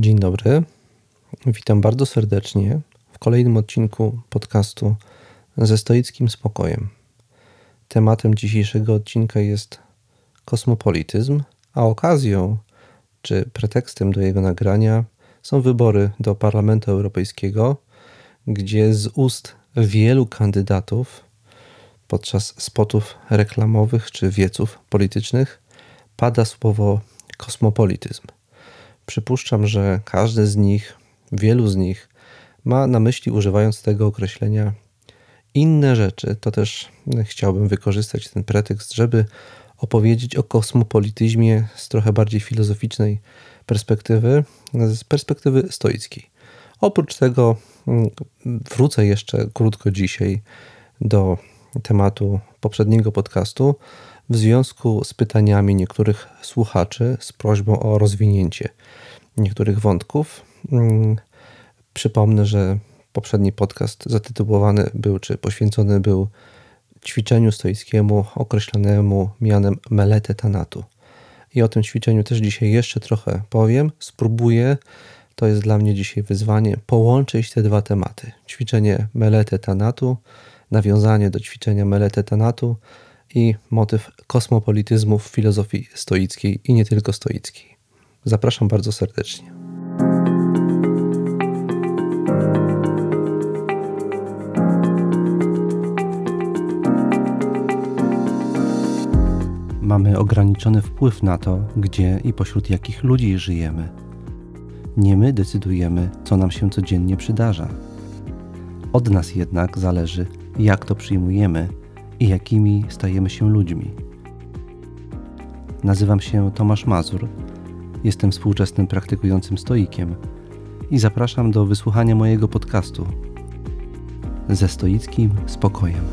Dzień dobry. Witam bardzo serdecznie w kolejnym odcinku podcastu ze stoickim spokojem. Tematem dzisiejszego odcinka jest kosmopolityzm, a okazją czy pretekstem do jego nagrania są wybory do Parlamentu Europejskiego, gdzie z ust wielu kandydatów podczas spotów reklamowych czy wieców politycznych pada słowo kosmopolityzm. Przypuszczam, że każdy z nich, wielu z nich ma na myśli, używając tego określenia, inne rzeczy. To też chciałbym wykorzystać ten pretekst, żeby opowiedzieć o kosmopolityzmie z trochę bardziej filozoficznej perspektywy, z perspektywy stoickiej. Oprócz tego mm, wrócę jeszcze krótko dzisiaj do tematu poprzedniego podcastu w związku z pytaniami niektórych słuchaczy z prośbą o rozwinięcie niektórych wątków. Mm, przypomnę, że poprzedni podcast zatytułowany był, czy poświęcony był ćwiczeniu stoickiemu określonemu mianem melete tanatu. I o tym ćwiczeniu też dzisiaj jeszcze trochę powiem. Spróbuję, to jest dla mnie dzisiaj wyzwanie, połączyć te dwa tematy. Ćwiczenie melete tanatu, nawiązanie do ćwiczenia melete tanatu i motyw kosmopolityzmu w filozofii stoickiej i nie tylko stoickiej. Zapraszam bardzo serdecznie. Mamy ograniczony wpływ na to, gdzie i pośród jakich ludzi żyjemy. Nie my decydujemy, co nam się codziennie przydarza. Od nas jednak zależy, jak to przyjmujemy i jakimi stajemy się ludźmi. Nazywam się Tomasz Mazur, jestem współczesnym praktykującym stoikiem i zapraszam do wysłuchania mojego podcastu ze stoickim spokojem.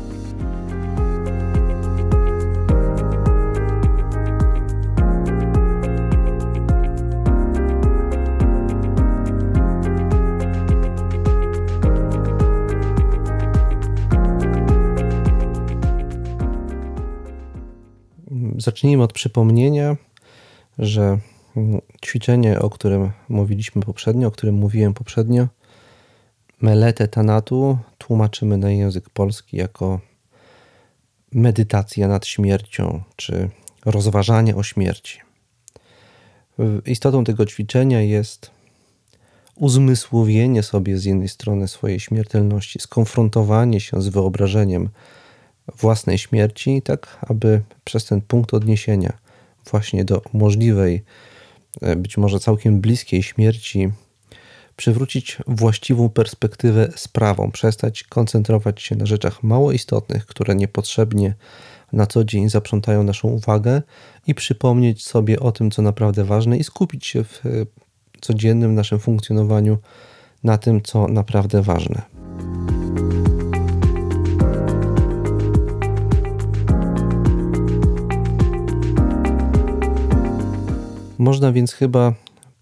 Zacznijmy od przypomnienia, że ćwiczenie, o którym mówiliśmy poprzednio, o którym mówiłem poprzednio, meletę tanatu tłumaczymy na język polski jako medytacja nad śmiercią, czy rozważanie o śmierci. Istotą tego ćwiczenia jest uzmysłowienie sobie z jednej strony swojej śmiertelności, skonfrontowanie się z wyobrażeniem własnej śmierci, tak aby przez ten punkt odniesienia właśnie do możliwej, być może całkiem bliskiej śmierci, przywrócić właściwą perspektywę sprawą, przestać koncentrować się na rzeczach mało istotnych, które niepotrzebnie na co dzień zaprzątają naszą uwagę i przypomnieć sobie o tym, co naprawdę ważne i skupić się w e, codziennym naszym funkcjonowaniu na tym, co naprawdę ważne. Można więc chyba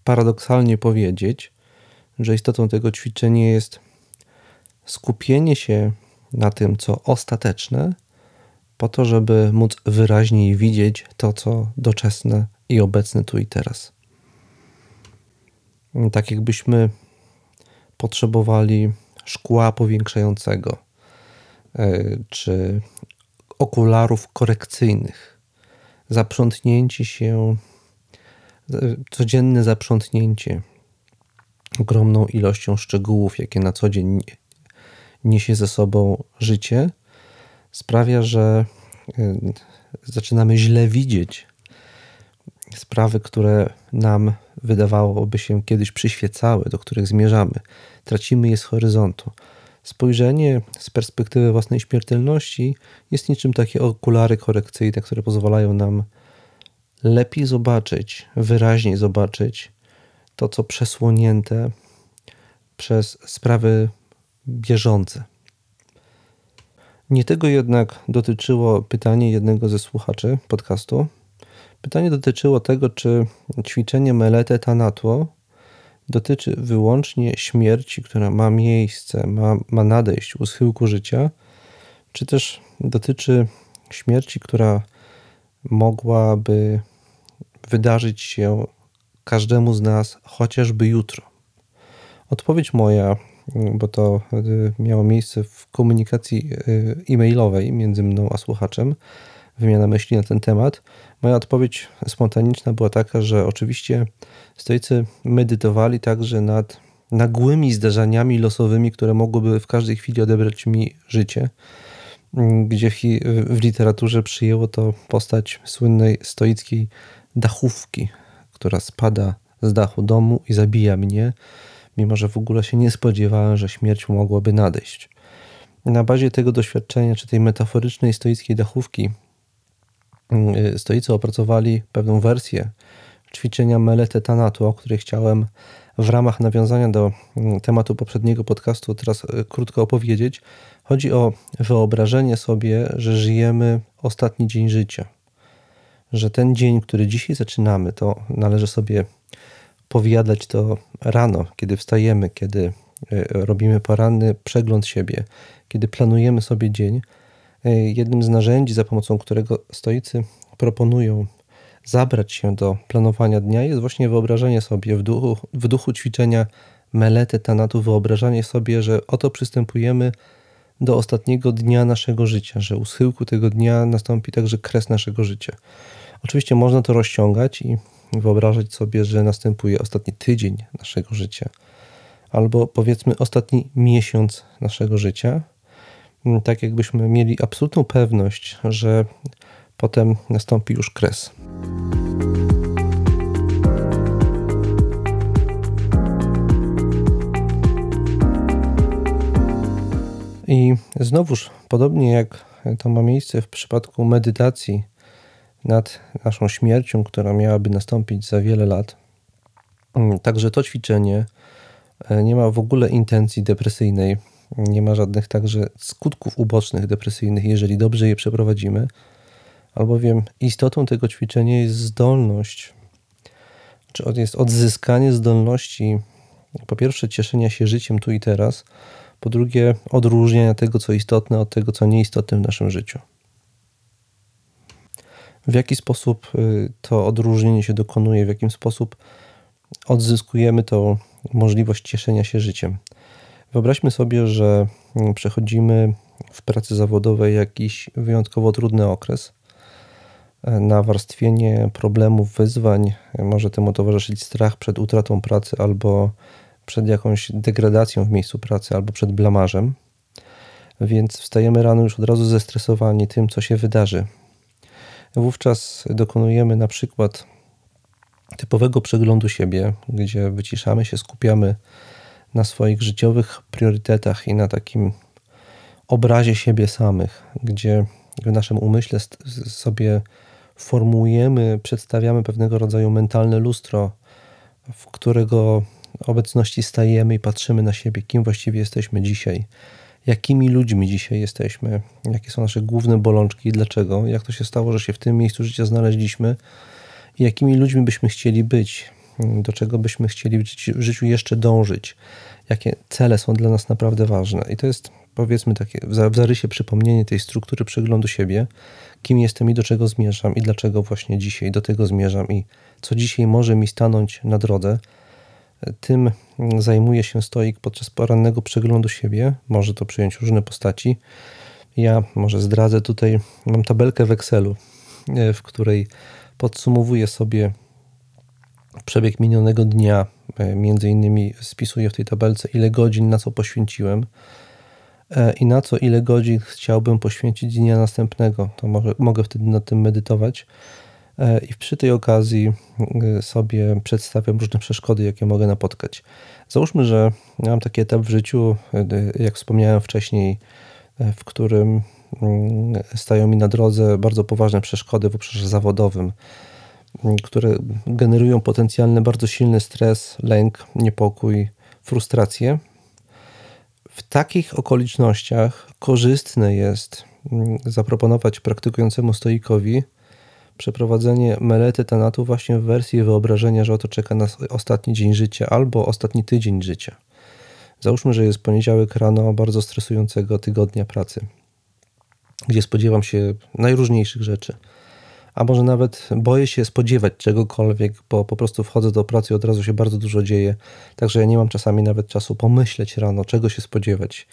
paradoksalnie powiedzieć, że istotą tego ćwiczenia jest skupienie się na tym, co ostateczne, po to, żeby móc wyraźniej widzieć to, co doczesne i obecne tu i teraz. Tak jakbyśmy potrzebowali szkła powiększającego e, czy okularów korekcyjnych, zaprzątnięci się codzienne zaprzątnięcie ogromną ilością szczegółów, jakie na co dzień niesie ze sobą życie, sprawia, że y, zaczynamy źle widzieć sprawy, które nam wydawałoby się kiedyś przyświecały, do których zmierzamy. Tracimy je z horyzontu. Spojrzenie z perspektywy własnej śmiertelności jest niczym takie okulary korekcyjne, które pozwalają nam lepiej zobaczyć, wyraźniej zobaczyć to, co przesłonięte przez sprawy bieżące. Nie tego jednak dotyczyło pytanie jednego ze słuchaczy podcastu. Pytanie dotyczyło tego, czy ćwiczenie Melete Tanatło dotyczy wyłącznie śmierci, która ma miejsce, ma, ma nadejść u schyłku życia, czy też dotyczy śmierci, która mogłaby wydarzyć się każdemu z nas chociażby jutro? Odpowiedź moja, bo to miało miejsce w komunikacji e-mailowej między mną a słuchaczem, wymiana myśli na ten temat. Moja odpowiedź spontaniczna była taka, że oczywiście stoicy medytowali także nad nagłymi zdarzeniami losowymi, które mogłyby w każdej chwili odebrać mi życie, gdzie w, literaturze przyjęło to postać słynnej stoickiej dachówki, która spada z dachu domu i zabija mnie, mimo że w ogóle się nie spodziewałem, że śmierć mogłaby nadejść. Na bazie tego doświadczenia, czy tej metaforycznej stoickiej dachówki, stoicy opracowali pewną wersję ćwiczenia Melete Tanatu, o której chciałem w ramach nawiązania do mm, tematu poprzedniego podcastu teraz y, krótko opowiedzieć. Chodzi o wyobrażenie sobie, że żyjemy ostatni dzień życia. Że ten dzień, który dzisiaj zaczynamy, to należy sobie powiadać to rano, kiedy wstajemy, kiedy y, robimy poranny przegląd siebie, kiedy planujemy sobie dzień, E, jednym z narzędzi, za pomocą którego stoicy proponują zabrać się do planowania dnia, jest właśnie wyobrażenie sobie w duchu, w duchu ćwiczenia melety tanatu, wyobrażanie sobie, że oto przystępujemy do ostatniego dnia naszego życia, że u schyłku tego dnia nastąpi także kres naszego życia. Oczywiście można to rozciągać i wyobrażać sobie, że następuje ostatni tydzień naszego życia, albo powiedzmy ostatni miesiąc naszego życia, tak jakbyśmy mieli absolutną pewność, że potem nastąpi już kres. I znowuż, podobnie jak to ma miejsce w przypadku medytacji nad naszą śmiercią, która miałaby nastąpić za wiele lat, także to ćwiczenie e, nie ma w ogóle intencji depresyjnej, nie ma żadnych także skutków ubocznych depresyjnych, jeżeli dobrze je przeprowadzimy, albowiem istotą tego ćwiczenia jest zdolność, czy jest odzyskanie zdolności, po pierwsze, cieszenia się życiem tu i teraz, po drugie, odróżniania tego, co istotne, od tego, co nieistotne w naszym życiu. W jaki sposób y, to odróżnienie się dokonuje, w jaki sposób odzyskujemy tą możliwość cieszenia się życiem. Wyobraźmy sobie, że mm, przechodzimy w pracy zawodowej jakiś wyjątkowo trudny okres. Nawarstwienie problemów, wyzwań może temu towarzyszyć strach przed utratą pracy albo przed jakąś degradacją w miejscu pracy, albo przed blamarzem. Więc wstajemy rano już od razu zestresowani tym, co się wydarzy. Wówczas dokonujemy na przykład typowego przeglądu siebie, gdzie wyciszamy się, skupiamy na swoich życiowych priorytetach i na takim obrazie siebie samych, gdzie w naszym umyśle sobie formułujemy, przedstawiamy pewnego rodzaju mentalne lustro, w którego obecności stajemy i patrzymy na siebie, kim właściwie jesteśmy dzisiaj, jakimi ludźmi dzisiaj jesteśmy, jakie są nasze główne bolączki i dlaczego, jak to się stało, że się w tym miejscu życia znaleźliśmy i jakimi ludźmi byśmy chcieli być, do czego byśmy chcieli w życiu jeszcze dążyć, jakie cele są dla nas naprawdę ważne. I to jest powiedzmy takie w zarysie przypomnienie tej struktury przeglądu siebie, kim jestem i do czego zmierzam i dlaczego właśnie dzisiaj do tego zmierzam i co dzisiaj może mi stanąć na drodze. Tym zajmuje się stoik podczas porannego przeglądu siebie. Może to przyjąć różne postaci. Ja może zdradzę tutaj, mam tabelkę w Excelu, e, w której podsumowuję sobie przebieg minionego dnia, e, między innymi spisuję w tej tabelce, ile godzin na co poświęciłem e, i na co ile godzin chciałbym poświęcić dnia następnego. To mogę, mogę wtedy nad tym medytować. E, I przy tej okazji sobie przedstawiam różne przeszkody, jakie mogę napotkać. Załóżmy, że mam taki etap w życiu, jak wspomniałem wcześniej, w którym mm, stają mi na drodze bardzo poważne przeszkody w obszarze zawodowym które generują potencjalny bardzo silny stres, lęk, niepokój, frustrację. W takich okolicznościach korzystne jest mm, zaproponować praktykującemu stoikowi przeprowadzenie melety tanatu właśnie w wersji wyobrażenia, że oto czeka nas ostatni dzień życia albo ostatni tydzień życia. Załóżmy, że jest poniedziałek rano bardzo stresującego tygodnia pracy, gdzie spodziewam się najróżniejszych rzeczy a może nawet boję się spodziewać czegokolwiek, bo po prostu wchodzę do pracy i od razu się bardzo dużo dzieje, także ja nie mam czasami nawet czasu pomyśleć rano, czego się spodziewać,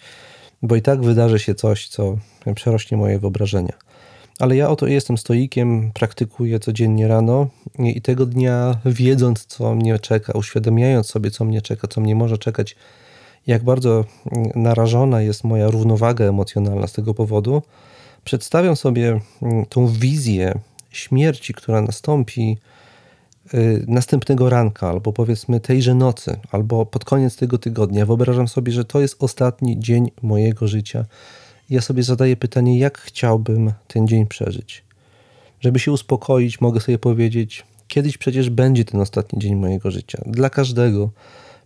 bo i tak wydarzy się coś, co przerośnie moje wyobrażenia. Ale ja oto jestem stoikiem, praktykuję codziennie rano i tego dnia, wiedząc, co mnie czeka, uświadamiając sobie, co mnie czeka, co mnie może czekać, jak bardzo narażona jest moja równowaga emocjonalna z tego powodu, przedstawiam sobie mm, tą wizję śmierci, która nastąpi y, następnego ranka, albo powiedzmy tejże nocy, albo pod koniec tego tygodnia. Wyobrażam sobie, że to jest ostatni dzień mojego życia. Ja sobie zadaję pytanie, jak chciałbym ten dzień przeżyć. Żeby się uspokoić, mogę sobie powiedzieć, kiedyś przecież będzie ten ostatni dzień mojego życia. Dla każdego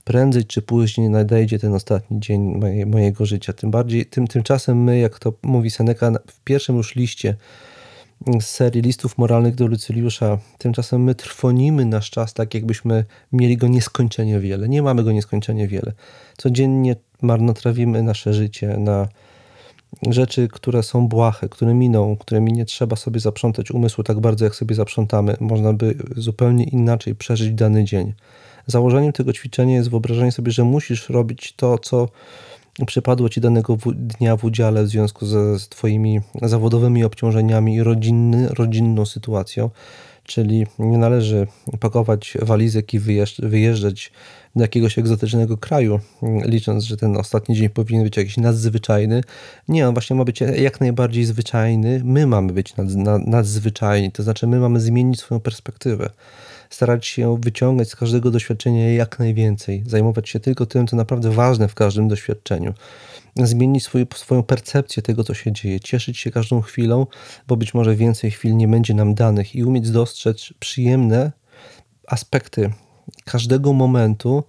prędzej czy później nadejdzie ten ostatni dzień moje, mojego życia. Tym bardziej, tym, tymczasem my, jak to mówi Seneca w pierwszym już liście z serii listów moralnych do Lucyliusza, tymczasem my trwonimy nasz czas tak, jakbyśmy mieli go nieskończenie wiele. Nie mamy go nieskończenie wiele. Codziennie marnotrawimy nasze życie na rzeczy, które są błahe, które miną, którymi nie trzeba sobie zaprzątać umysłu tak bardzo, jak sobie zaprzątamy. Można by zupełnie inaczej przeżyć dany dzień założeniem tego ćwiczenia jest wyobrażenie sobie, że musisz robić to, co przypadło ci danego dnia w udziale w związku ze, z Twoimi zawodowymi obciążeniami i rodzinny, rodzinną sytuacją. Czyli nie należy pakować walizek i wyjeżdżać do jakiegoś egzotycznego kraju, licząc, że ten ostatni dzień powinien być jakiś nadzwyczajny. Nie, on właśnie ma być jak najbardziej zwyczajny. My mamy być nad, nad, nadzwyczajni, to znaczy my mamy zmienić swoją perspektywę starać się wyciągać z każdego doświadczenia jak najwięcej, zajmować się tylko tym, co naprawdę ważne w każdym doświadczeniu, zmienić swój, swoją percepcję tego, co się dzieje, cieszyć się każdą chwilą, bo być może więcej chwil nie będzie nam danych i umieć dostrzec przyjemne aspekty każdego momentu,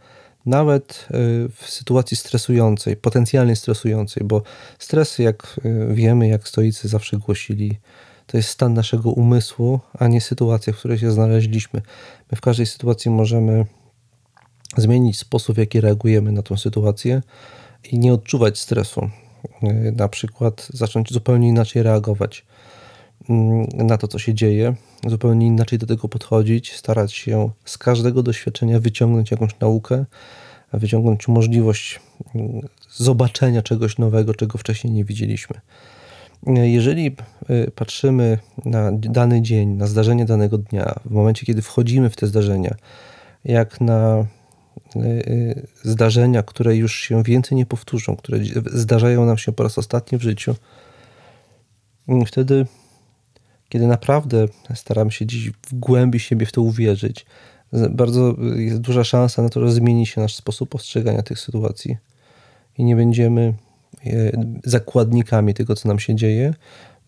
nawet y, w sytuacji stresującej, potencjalnie stresującej, bo stres, jak y, wiemy, jak stoicy zawsze głosili, to jest stan naszego umysłu, a nie sytuacja, w której się znaleźliśmy. My w każdej sytuacji możemy zmienić sposób, w jaki reagujemy na tę sytuację i nie odczuwać stresu. Na przykład zacząć zupełnie inaczej reagować mm, na to, co się dzieje, zupełnie inaczej do tego podchodzić, starać się z każdego doświadczenia wyciągnąć jakąś naukę, wyciągnąć możliwość mm, zobaczenia czegoś nowego, czego wcześniej nie widzieliśmy. Jeżeli y, patrzymy na dany dzień, na zdarzenie danego dnia, w momencie, kiedy wchodzimy w te zdarzenia, jak na y, y, zdarzenia, które już się więcej nie powtórzą, które zdarzają nam się po raz ostatni w życiu, wtedy, kiedy naprawdę staramy się dziś w głębi siebie w to uwierzyć, bardzo jest duża szansa na to, że zmieni się nasz sposób postrzegania tych sytuacji i nie będziemy zakładnikami tego, co nam się dzieje,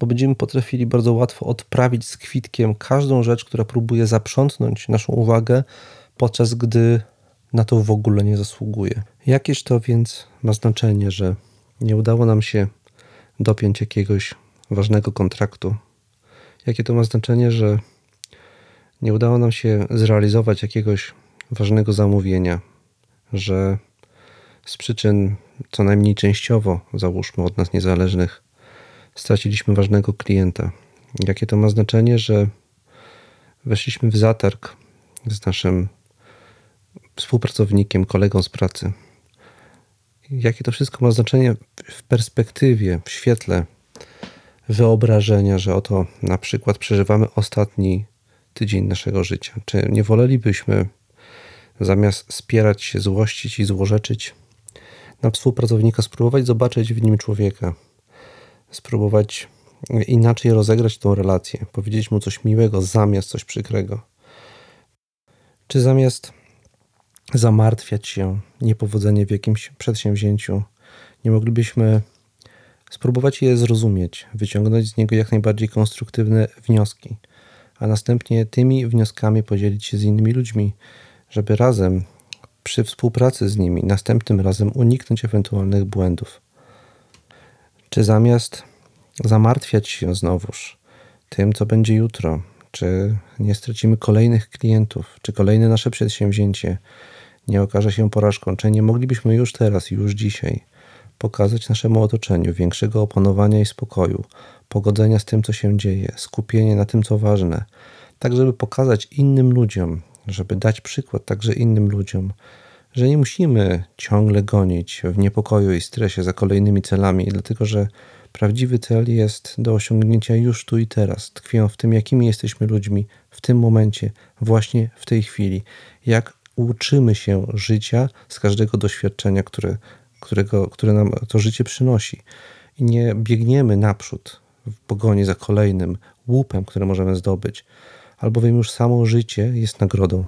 bo będziemy potrafili bardzo łatwo odprawić z kwitkiem każdą rzecz, która próbuje zaprzątnąć naszą uwagę, podczas gdy na to w ogóle nie zasługuje. Jakież to więc ma znaczenie, że nie udało nam się dopiąć jakiegoś ważnego kontraktu? Jakie to ma znaczenie, że nie udało nam się zrealizować jakiegoś ważnego zamówienia, że z przyczyn co najmniej częściowo, załóżmy od nas niezależnych, straciliśmy ważnego klienta. Jakie to ma znaczenie, że weszliśmy w zatarg z naszym współpracownikiem, kolegą z pracy. Jakie to wszystko ma znaczenie w perspektywie, w świetle wyobrażenia, że oto na przykład przeżywamy ostatni tydzień naszego życia. Czy nie wolelibyśmy zamiast spierać się, złościć i złorzeczyć, na współpracownika, spróbować zobaczyć w nim człowieka, spróbować inaczej rozegrać tą relację, powiedzieć mu coś miłego zamiast coś przykrego. Czy zamiast zamartwiać się niepowodzenie w jakimś przedsięwzięciu, nie moglibyśmy spróbować je zrozumieć, wyciągnąć z niego jak najbardziej konstruktywne wnioski, a następnie tymi wnioskami podzielić się z innymi ludźmi, żeby razem przy współpracy z nimi następnym razem uniknąć ewentualnych błędów? Czy zamiast zamartwiać się znowuż tym, co będzie jutro, czy nie stracimy kolejnych klientów, czy kolejne nasze przedsięwzięcie nie okaże się porażką, czy nie moglibyśmy już teraz, już dzisiaj pokazać naszemu otoczeniu większego opanowania i spokoju, pogodzenia z tym, co się dzieje, skupienie na tym, co ważne, tak żeby pokazać innym ludziom, żeby dać przykład także innym ludziom, że nie musimy ciągle gonić w niepokoju i stresie za kolejnymi celami, dlatego że prawdziwy cel jest do osiągnięcia już tu i teraz. Tkwią w tym, jakimi jesteśmy ludźmi w tym momencie, właśnie w tej chwili. Jak uczymy się życia z każdego doświadczenia, które, którego, które nam to życie przynosi. I nie biegniemy naprzód w pogoni za kolejnym łupem, który możemy zdobyć, albowiem już samo życie jest nagrodą.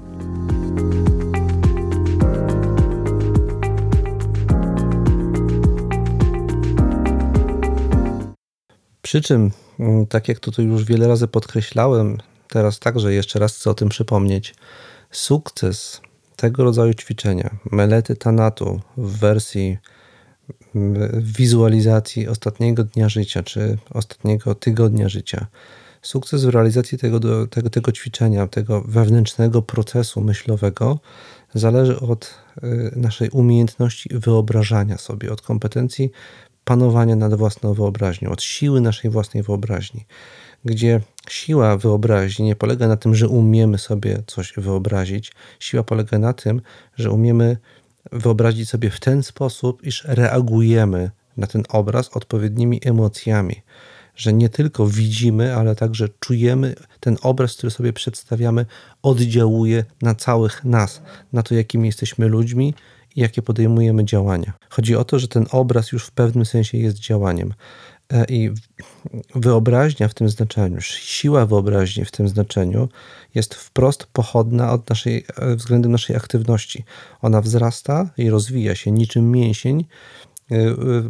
Przy czym, mm, tak jak to już wiele razy podkreślałem, teraz także jeszcze raz chcę o tym przypomnieć, sukces tego rodzaju ćwiczenia, melety tanatu w wersji wizualizacji ostatniego dnia życia czy ostatniego tygodnia życia, sukces w realizacji tego, tego, tego ćwiczenia, tego wewnętrznego procesu myślowego zależy od y, naszej umiejętności wyobrażania sobie, od kompetencji panowania nad własną wyobraźnią, od siły naszej własnej wyobraźni, gdzie siła wyobraźni nie polega na tym, że umiemy sobie coś wyobrazić. Siła polega na tym, że umiemy wyobrazić sobie w ten sposób, iż reagujemy na ten obraz odpowiednimi emocjami. Że nie tylko widzimy, ale także czujemy ten obraz, który sobie przedstawiamy, oddziałuje na całych nas, na to, jakimi jesteśmy ludźmi, i jakie podejmujemy działania. Chodzi o to, że ten obraz już w pewnym sensie jest działaniem. E, I wyobraźnia w tym znaczeniu, siła wyobraźni w tym znaczeniu jest wprost pochodna od naszej, e, względem naszej aktywności. Ona wzrasta i rozwija się niczym mięsień,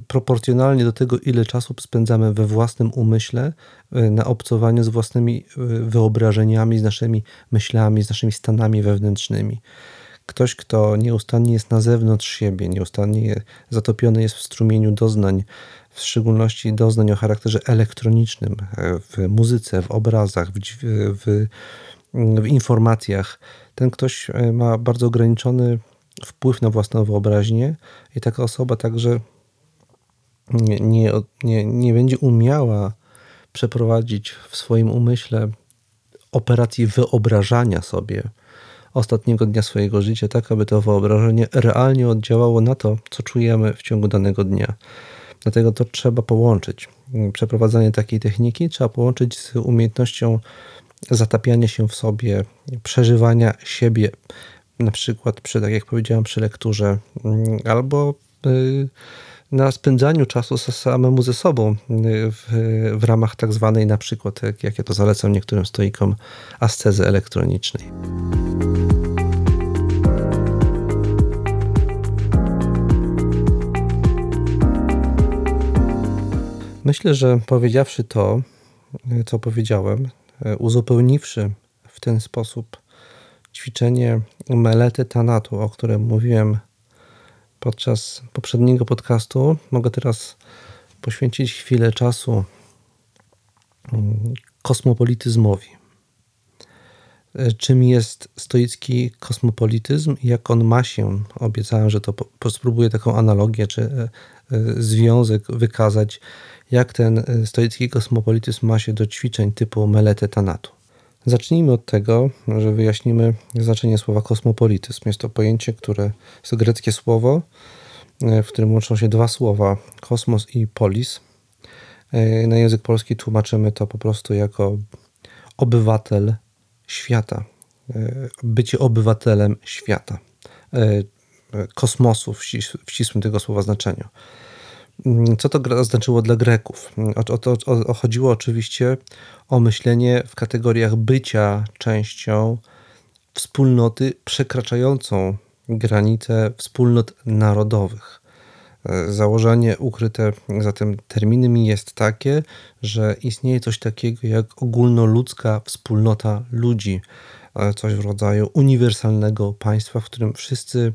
proporcjonalnie do tego, ile czasu spędzamy we własnym umyśle, na obcowaniu z własnymi wyobrażeniami, z naszymi myślami, z naszymi stanami wewnętrznymi. Ktoś, kto nieustannie jest na zewnątrz siebie, nieustannie zatopiony jest w strumieniu doznań, w szczególności doznań o charakterze elektronicznym, e, w muzyce, w obrazach, w, w, w informacjach. Ten ktoś e, ma bardzo ograniczony wpływ na własną wyobraźnię i taka osoba także nie, nie, nie, będzie umiała przeprowadzić w swoim umyśle operacji wyobrażania sobie ostatniego dnia swojego życia, tak aby to wyobrażenie realnie oddziałało na to, co czujemy w ciągu danego dnia. Dlatego to trzeba połączyć. Przeprowadzanie takiej techniki trzeba połączyć z umiejętnością zatapiania się w sobie, przeżywania siebie, na przykład przy, tak jak powiedziałem, przy lekturze, mm, albo y, na spędzaniu czasu samemu ze sobą y, w, w ramach tak zwanej na przykład, jak ja to zalecam niektórym stoikom, ascezy elektronicznej. Myślę, że powiedziawszy to, co powiedziałem, uzupełniwszy w ten sposób ćwiczenie melety tanatu, o którym mówiłem podczas poprzedniego podcastu, mogę teraz poświęcić chwilę czasu mm, kosmopolityzmowi. Czym jest stoicki kosmopolityzm i jak on ma się? Obiecałem, że to spróbuję taką analogię czy e, e, związek wykazać jak ten stoicki kosmopolityzm ma się do ćwiczeń typu melete tanatu. Zacznijmy od tego, że wyjaśnimy znaczenie słowa kosmopolityzm. Jest to pojęcie, które jest greckie słowo, y, w którym łączą się dwa słowa kosmos i polis. Y, na język polski tłumaczymy to po prostu jako obywatel świata, bycie obywatelem świata, kosmosu w ścisłym tego słowa znaczeniu. Mm, co to znaczyło dla Greków? O, to o, chodziło oczywiście o myślenie w kategoriach bycia częścią wspólnoty przekraczającą granice wspólnot narodowych. E, założenie ukryte za tym terminem jest takie, że istnieje coś takiego jak ogólnoludzka wspólnota ludzi, e, coś w rodzaju uniwersalnego państwa, w którym wszyscy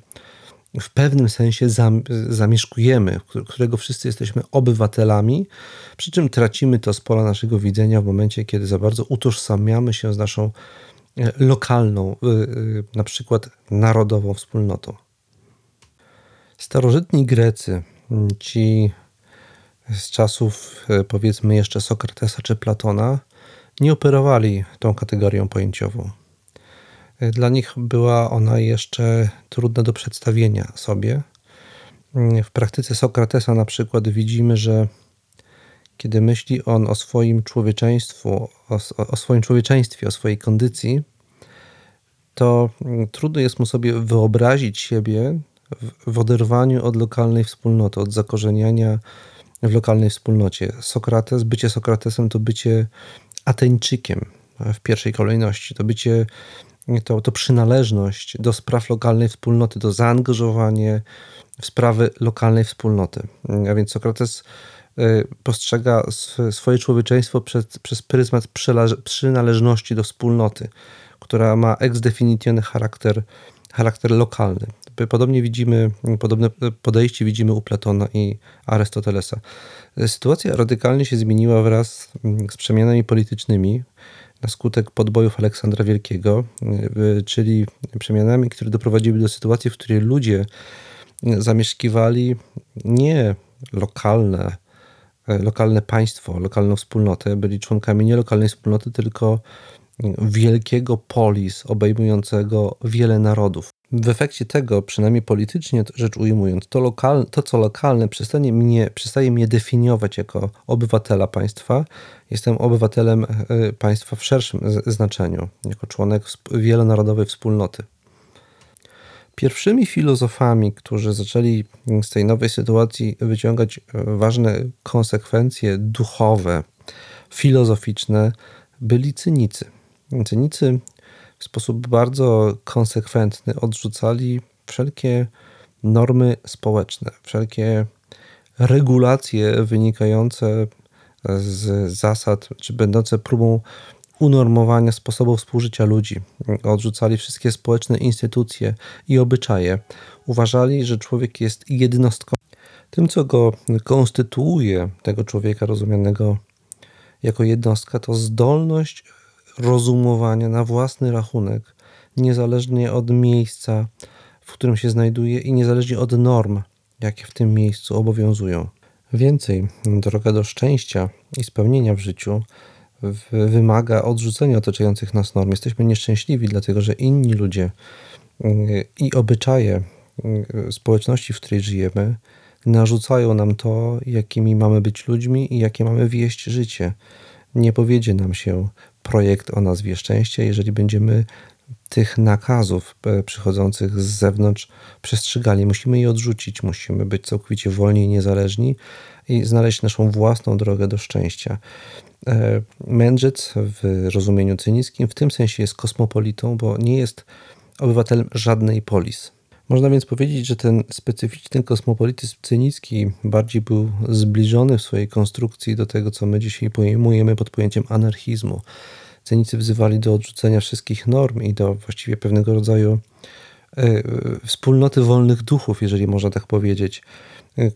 w pewnym sensie zamieszkujemy, którego wszyscy jesteśmy obywatelami, przy czym tracimy to z pola naszego widzenia w momencie, kiedy za bardzo utożsamiamy się z naszą e, lokalną, e, e, na przykład narodową wspólnotą. Starożytni Grecy ci z czasów powiedzmy jeszcze Sokratesa czy Platona nie operowali tą kategorią pojęciową. Dla nich była ona jeszcze trudna do przedstawienia sobie. W praktyce Sokratesa na przykład widzimy, że kiedy myśli on o swoim człowieczeństwu, o, o swoim człowieczeństwie, o swojej kondycji, to trudno jest mu sobie wyobrazić siebie w, w oderwaniu od lokalnej wspólnoty, od zakorzeniania w lokalnej wspólnocie. Sokrates, bycie Sokratesem to bycie Ateńczykiem w pierwszej kolejności, to bycie, to, to przynależność do spraw lokalnej wspólnoty, to zaangażowanie w sprawy lokalnej wspólnoty. A więc Sokrates y, postrzega swoje człowieczeństwo przez, przez pryzmat przynależności do wspólnoty, która ma ex definitione charakter, charakter lokalny. Podobnie widzimy, podobne podejście widzimy u Platona i Arystotelesa. Sytuacja radykalnie się zmieniła wraz z przemianami politycznymi na skutek podbojów Aleksandra Wielkiego, czyli przemianami, które doprowadziły do sytuacji, w której ludzie zamieszkiwali nie lokalne, lokalne państwo, lokalną wspólnotę, byli członkami nie lokalnej wspólnoty, tylko wielkiego polis obejmującego wiele narodów. W efekcie tego, przynajmniej politycznie rzecz ujmując, to, lokal, to co lokalne przestaje mnie, przestaje mnie definiować jako obywatela państwa. Jestem obywatelem e, państwa w szerszym znaczeniu, jako członek wielonarodowej wspólnoty. Pierwszymi filozofami, którzy zaczęli z tej nowej sytuacji wyciągać e, ważne konsekwencje duchowe, filozoficzne, byli cynicy. Cynicy w sposób bardzo konsekwentny odrzucali wszelkie normy społeczne, wszelkie regulacje wynikające z zasad, czy będące próbą unormowania sposobu współżycia ludzi. Odrzucali wszystkie społeczne instytucje i obyczaje. Uważali, że człowiek jest jednostką. Tym, co go konstytuuje, tego człowieka rozumianego jako jednostka, to zdolność rozumowania na własny rachunek, niezależnie od miejsca, w którym się znajduje i niezależnie od norm, jakie w tym miejscu obowiązują. Więcej, droga do szczęścia i spełnienia w życiu wymaga odrzucenia otaczających nas norm. Jesteśmy nieszczęśliwi, dlatego że inni ludzie y, i obyczaje y, społeczności, w której żyjemy, narzucają nam to, jakimi mamy być ludźmi i jakie mamy wieść życie. Nie powiedzie nam się projekt o nazwie Szczęście, jeżeli będziemy tych nakazów e, przychodzących z zewnątrz przestrzegali. Musimy je odrzucić, musimy być całkowicie wolni i niezależni i znaleźć naszą własną drogę do szczęścia. E, mędrzec w rozumieniu cynickim w tym sensie jest kosmopolitą, bo nie jest obywatelem żadnej polis. Można więc powiedzieć, że ten specyficzny kosmopolityzm cynicki bardziej był zbliżony w swojej konstrukcji do tego, co my dzisiaj pojmujemy pod pojęciem anarchizmu. Cynicy wzywali do odrzucenia wszystkich norm i do właściwie pewnego rodzaju e, wspólnoty wolnych duchów, jeżeli można tak powiedzieć. E,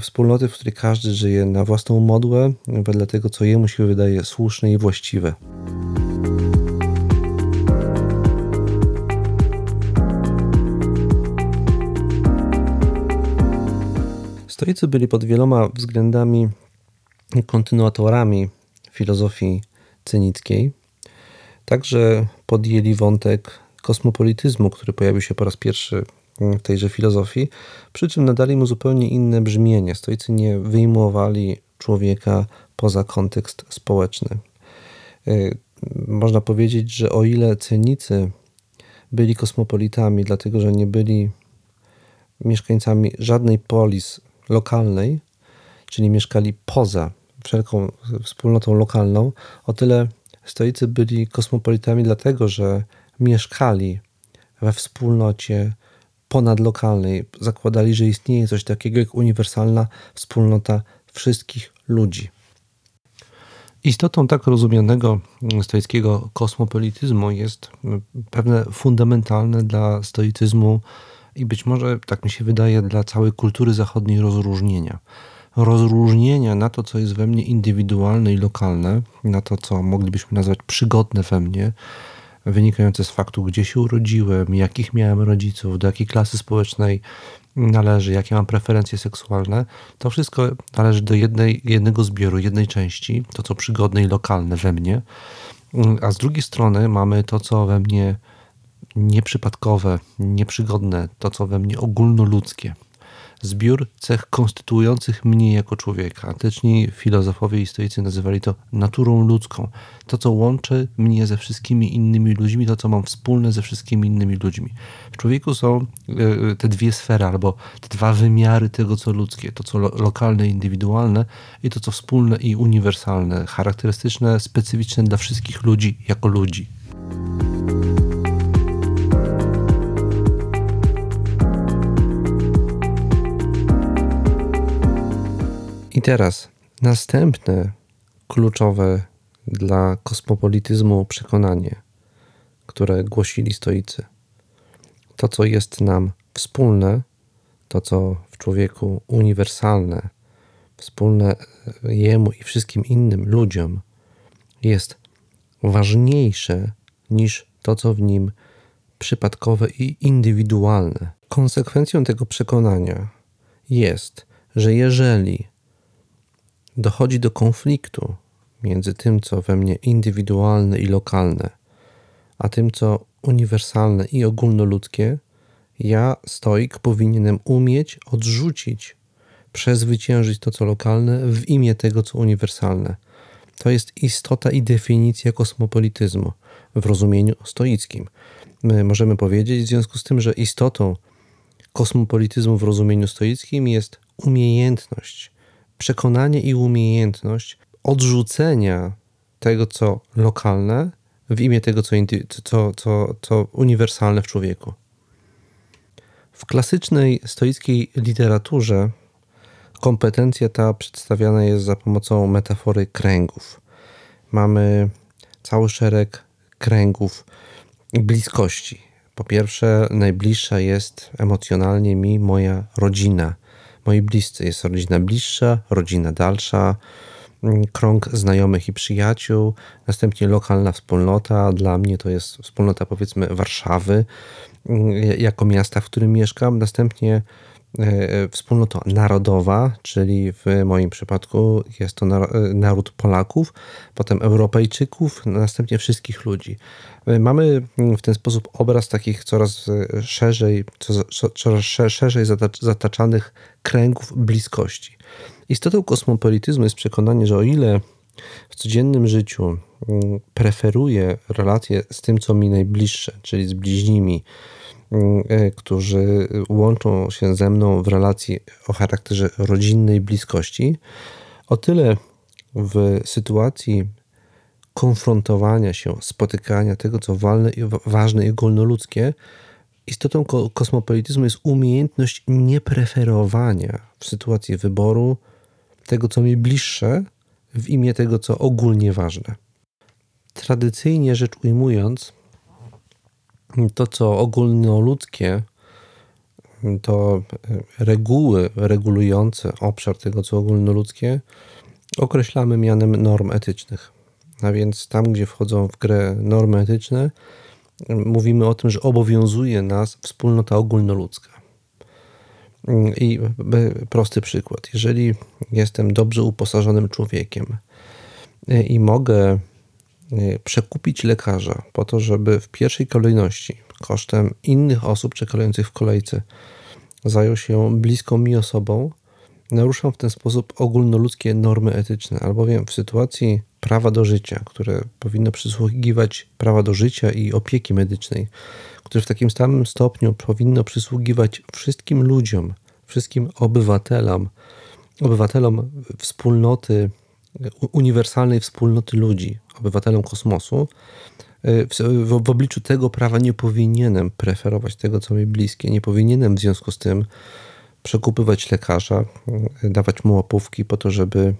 wspólnoty, w której każdy żyje na własną modłę, wedle tego, co jemu się wydaje słuszne i właściwe. Stoicy byli pod wieloma względami kontynuatorami filozofii cynickiej. Także podjęli wątek kosmopolityzmu, który pojawił się po raz pierwszy w tejże filozofii, przy czym nadali mu zupełnie inne brzmienie. Stoicy nie wyjmowali człowieka poza kontekst społeczny. Y, można powiedzieć, że o ile cynicy byli kosmopolitami, dlatego że nie byli mieszkańcami żadnej polis lokalnej, czyli mieszkali poza wszelką wspólnotą lokalną, o tyle stoicy byli kosmopolitami, dlatego że mieszkali we wspólnocie ponadlokalnej. Zakładali, że istnieje coś takiego jak uniwersalna wspólnota wszystkich ludzi. Istotą tak rozumianego stoickiego kosmopolityzmu jest pewne fundamentalne dla stoicyzmu i być może, tak mi się wydaje, dla całej kultury zachodniej rozróżnienia. Rozróżnienia na to, co jest we mnie indywidualne i lokalne, na to, co moglibyśmy nazwać przygodne we mnie, wynikające z faktu, gdzie się urodziłem, jakich miałem rodziców, do jakiej klasy społecznej należy, jakie mam preferencje seksualne, to wszystko należy do jednej, jednego zbioru, jednej części, to co przygodne i lokalne we mnie. A z drugiej strony mamy to, co we mnie nieprzypadkowe, nieprzygodne, to co we mnie ogólnoludzkie zbiór cech konstytuujących mnie jako człowieka. Antyczni filozofowie i stoicy nazywali to naturą ludzką. To, co łączy mnie ze wszystkimi innymi ludźmi, to, co mam wspólne ze wszystkimi innymi ludźmi. W człowieku są e, te dwie sfery, albo te dwa wymiary tego, co ludzkie. To, co lokalne, indywidualne i to, co wspólne i uniwersalne, charakterystyczne, specyficzne dla wszystkich ludzi jako ludzi. Teraz następne kluczowe dla kosmopolityzmu przekonanie, które głosili stoicy. To, co jest nam wspólne, to, co w człowieku uniwersalne, wspólne jemu i wszystkim innym ludziom, jest ważniejsze niż to, co w nim przypadkowe i indywidualne. Konsekwencją tego przekonania jest, że jeżeli dochodzi do konfliktu między tym, co we mnie indywidualne i lokalne, a tym, co uniwersalne i ogólnoludzkie, ja, stoik, powinienem umieć odrzucić, przezwyciężyć to, co lokalne w imię tego, co uniwersalne. To jest istota i definicja kosmopolityzmu w rozumieniu stoickim. My możemy powiedzieć w związku z tym, że istotą kosmopolityzmu w rozumieniu stoickim jest umiejętność przekonanie i umiejętność odrzucenia tego, co lokalne, w imię tego, co, co, co, co uniwersalne w człowieku. W klasycznej stoickiej literaturze kompetencja ta przedstawiana jest za pomocą metafory kręgów. Mamy cały szereg kręgów bliskości. Po pierwsze, najbliższa jest emocjonalnie mi moja rodzina – moi bliscy. Jest rodzina bliższa, rodzina dalsza, mm, krąg znajomych i przyjaciół, następnie lokalna wspólnota. Dla mnie to jest wspólnota, powiedzmy, Warszawy, mm, jako miasta, w którym mieszkam. Następnie wspólnota narodowa, czyli w moim przypadku jest to naród Polaków, potem Europejczyków, następnie wszystkich ludzi. Mamy w ten sposób obraz takich coraz szerzej, coraz szerzej zataczanych kręgów bliskości. Istotą kosmopolityzmu jest przekonanie, że o ile w codziennym życiu mm, preferuję relacje z tym, co mi najbliższe, czyli z bliźnimi, mm, e, którzy łączą się ze mną w relacji o charakterze rodzinnej bliskości, o tyle w sytuacji konfrontowania się, spotykania tego, co ważne i ogólnoludzkie, istotą kosmopolityzmu jest umiejętność niepreferowania w sytuacji wyboru tego, co mi bliższe, w imię tego, co ogólnie ważne. Tradycyjnie rzecz ujmując, to, co ogólnoludzkie, to reguły regulujące obszar tego, co ogólnoludzkie, określamy mianem norm etycznych. A więc tam, gdzie wchodzą w grę normy etyczne, mówimy o tym, że obowiązuje nas wspólnota ogólnoludzka. I prosty przykład. Jeżeli jestem dobrze uposażonym człowiekiem e, i mogę e, przekupić lekarza po to, żeby w pierwszej kolejności kosztem innych osób czekających w kolejce zajął się bliską mi osobą, naruszam w ten sposób ogólnoludzkie normy etyczne, albowiem w sytuacji prawa do życia, które powinno przysługiwać prawa do życia i opieki medycznej, które w takim samym stopniu powinno przysługiwać wszystkim ludziom, wszystkim obywatelom, obywatelom wspólnoty, uniwersalnej wspólnoty ludzi, obywatelom kosmosu, w, w, w, obliczu tego prawa nie powinienem preferować tego, co mi bliskie. Nie powinienem w związku z tym przekupywać lekarza, dawać mu łapówki po to, żeby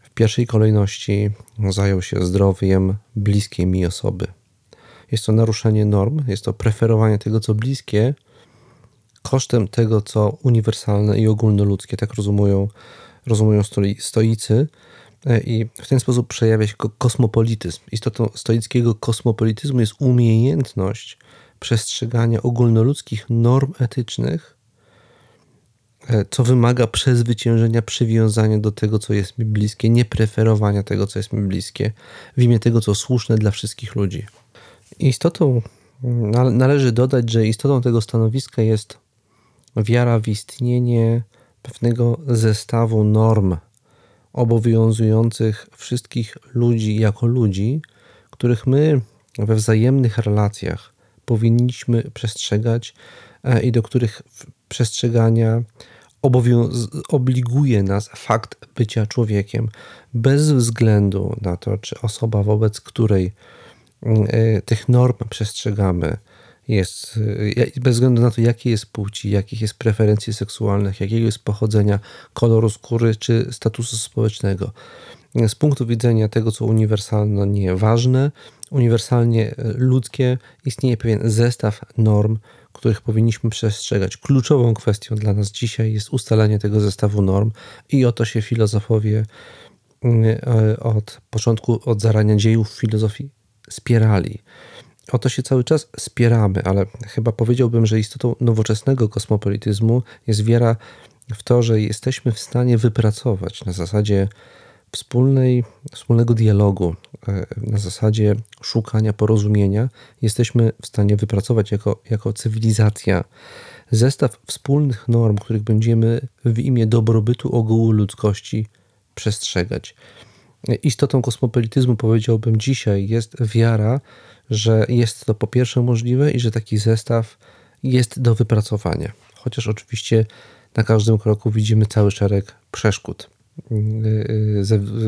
w pierwszej kolejności zajął się zdrowiem bliskiej mi osoby. Jest to naruszenie norm, jest to preferowanie tego, co bliskie, kosztem tego, co uniwersalne i ogólnoludzkie. Tak rozumują, rozumują stoicy. E, I w ten sposób przejawia się kosmopolityzm. Istotą stoickiego kosmopolityzmu jest umiejętność przestrzegania ogólnoludzkich norm etycznych, e, co wymaga przezwyciężenia przywiązania do tego, co jest mi bliskie, nie preferowania tego, co jest mi bliskie, w imię tego, co słuszne dla wszystkich ludzi. Istotą, należy dodać, że istotą tego stanowiska jest wiara w istnienie pewnego zestawu norm obowiązujących wszystkich ludzi jako ludzi, których my we wzajemnych relacjach powinniśmy przestrzegać e, i do których przestrzegania obliguje nas fakt bycia człowiekiem, bez względu na to, czy osoba, wobec której mm, e, tych norm przestrzegamy, jest, bez względu na to, jakie jest płci, jakich jest preferencji seksualnych, jakiego jest pochodzenia, koloru skóry czy statusu społecznego. Z punktu widzenia tego, co uniwersalnie ważne, uniwersalnie e, ludzkie, istnieje pewien zestaw norm, których powinniśmy przestrzegać. Kluczową kwestią dla nas dzisiaj jest ustalenie tego zestawu norm i o to się filozofowie mm, e, od początku, od zarania dziejów filozofii spierali. O to się cały czas spieramy, ale chyba powiedziałbym, że istotą nowoczesnego kosmopolityzmu jest wiara w to, że jesteśmy w stanie wypracować na zasadzie wspólnej, wspólnego dialogu, e, na zasadzie szukania porozumienia, jesteśmy w stanie wypracować jako, jako cywilizacja zestaw wspólnych norm, których będziemy w imię dobrobytu ogółu ludzkości przestrzegać. Istotą kosmopolityzmu, powiedziałbym dzisiaj, jest wiara, że jest to po pierwsze możliwe i że taki zestaw jest do wypracowania. Chociaż oczywiście na każdym kroku widzimy cały szereg przeszkód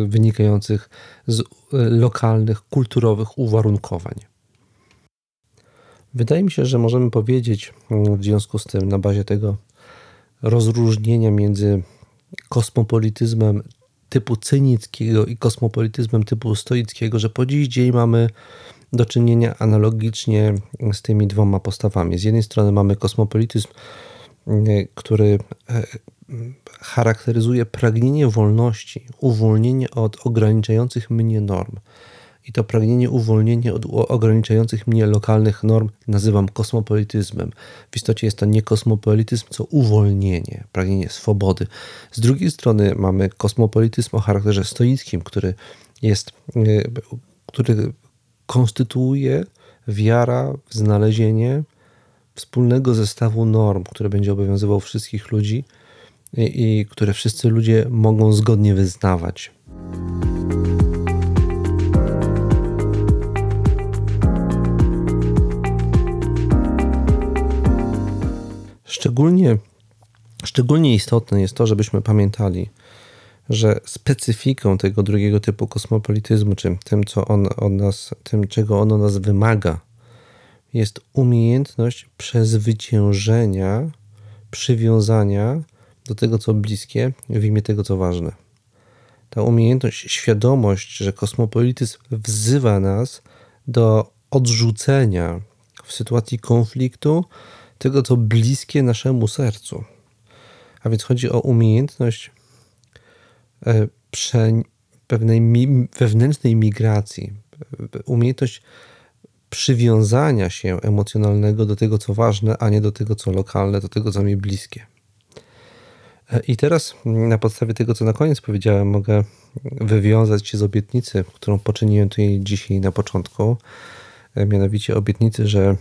wynikających z lokalnych, kulturowych uwarunkowań. Wydaje mi się, że możemy powiedzieć w związku z tym, na bazie tego rozróżnienia między kosmopolityzmem typu cynickiego i kosmopolityzmem typu stoickiego, że po dziś dzień mamy do czynienia analogicznie z tymi dwoma postawami. Z jednej strony mamy kosmopolityzm, który e, charakteryzuje pragnienie wolności, uwolnienie od ograniczających mnie norm. I to pragnienie uwolnienia od ograniczających mnie lokalnych norm nazywam kosmopolityzmem. W istocie jest to nie kosmopolityzm, co uwolnienie, pragnienie swobody. Z drugiej strony mamy kosmopolityzm o charakterze stoickim, który jest, e, który konstytuuje wiara w znalezienie wspólnego zestawu norm, który będzie obowiązywał wszystkich ludzi i, i które wszyscy ludzie mogą zgodnie wyznawać. Szczególnie, szczególnie istotne jest to, żebyśmy pamiętali, że specyfiką tego drugiego typu kosmopolityzmu, czy tym, co on od nas, tym, czego on od nas wymaga, jest umiejętność przezwyciężenia, przywiązania do tego, co bliskie, w imię tego, co ważne. Ta umiejętność, świadomość, że kosmopolityzm wzywa nas do odrzucenia w sytuacji konfliktu tego, co bliskie naszemu sercu. A więc chodzi o umiejętność e, pewnej wewnętrznej migracji, umiejętność przywiązania się emocjonalnego do tego, co ważne, a nie do tego, co lokalne, do tego, co mi bliskie. I teraz na podstawie tego, co na koniec powiedziałem, mogę wywiązać się z obietnicy, którą poczyniłem tutaj dzisiaj na początku. Mianowicie obietnicy, że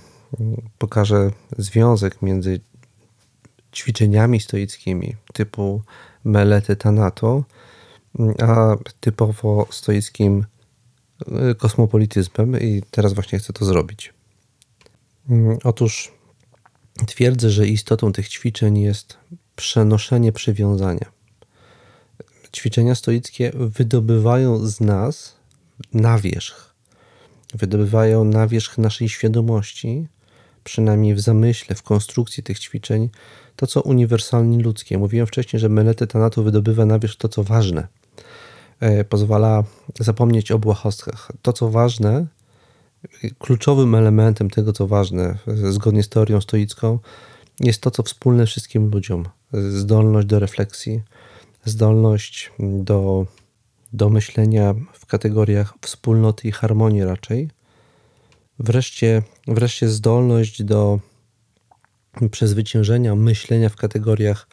pokażę związek między ćwiczeniami stoickimi typu melety tanato, a typowo stoickim y, kosmopolityzmem i teraz właśnie chcę to zrobić. Otóż twierdzę, że istotą tych ćwiczeń jest przenoszenie przywiązania. Ćwiczenia stoickie wydobywają z nas na wierzch, wydobywają na wierzch naszej świadomości, przynajmniej w zamyśle, w konstrukcji tych ćwiczeń, to co uniwersalnie ludzkie. Mówiłem wcześniej, że melety tanatu wydobywa na wierzch to, co ważne. E, pozwala zapomnieć o błahostkach. To, co ważne, kluczowym elementem tego, co ważne, zgodnie z teorią stoicką, jest to, co wspólne wszystkim ludziom zdolność do refleksji, zdolność do do myślenia w kategoriach wspólnoty i harmonii raczej. Wreszcie, wreszcie zdolność do przezwyciężenia myślenia w kategoriach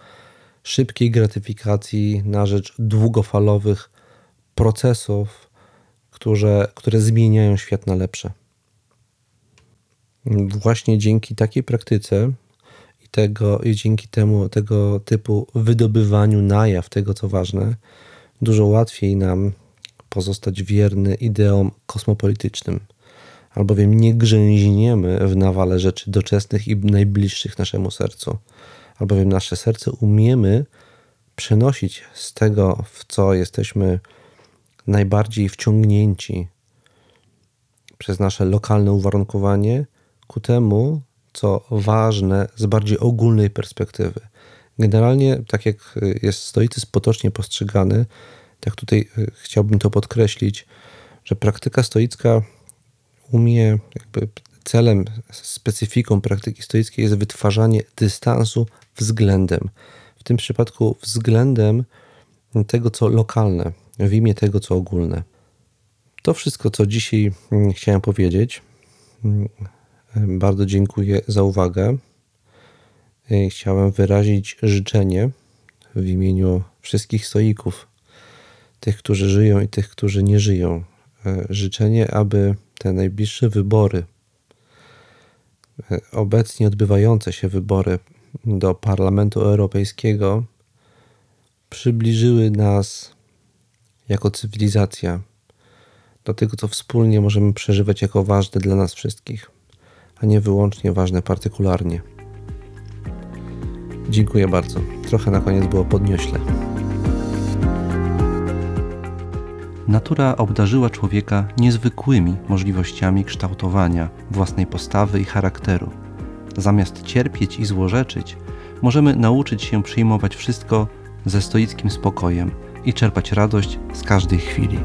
szybkiej gratyfikacji na rzecz długofalowych procesów, które, które zmieniają świat na lepsze. Właśnie dzięki takiej praktyce i, tego, i dzięki temu tego typu wydobywaniu na jaw tego, co ważne, dużo łatwiej nam pozostać wierny ideom kosmopolitycznym, albowiem nie grzęźniemy w nawale rzeczy doczesnych i najbliższych naszemu sercu, albowiem nasze serce umiemy przenosić z tego, w co jesteśmy najbardziej wciągnięci przez nasze lokalne uwarunkowanie, ku temu, co ważne z bardziej ogólnej perspektywy. Generalnie, tak jak jest stoicyzm potocznie postrzegany, tak tutaj y, chciałbym to podkreślić, że praktyka stoicka umie, jakby celem, specyfiką praktyki stoickiej jest wytwarzanie dystansu względem. W tym przypadku względem tego, co lokalne, w imię tego, co ogólne. To wszystko, co dzisiaj mm, chciałem powiedzieć. Mm, bardzo dziękuję za uwagę. Y, chciałem wyrazić życzenie w imieniu wszystkich stoików, tych, którzy żyją i tych, którzy nie żyją. Y, życzenie, aby te najbliższe wybory, y, obecnie odbywające się wybory do Parlamentu Europejskiego, przybliżyły nas jako cywilizacja do tego, co wspólnie możemy przeżywać jako ważne dla nas wszystkich a nie wyłącznie ważne partykularnie. Dziękuję bardzo. Trochę na koniec było podniośle. Natura obdarzyła człowieka niezwykłymi możliwościami kształtowania własnej postawy i charakteru. Zamiast cierpieć i złorzeczyć, możemy nauczyć się przyjmować wszystko ze stoickim spokojem i czerpać radość z każdej chwili.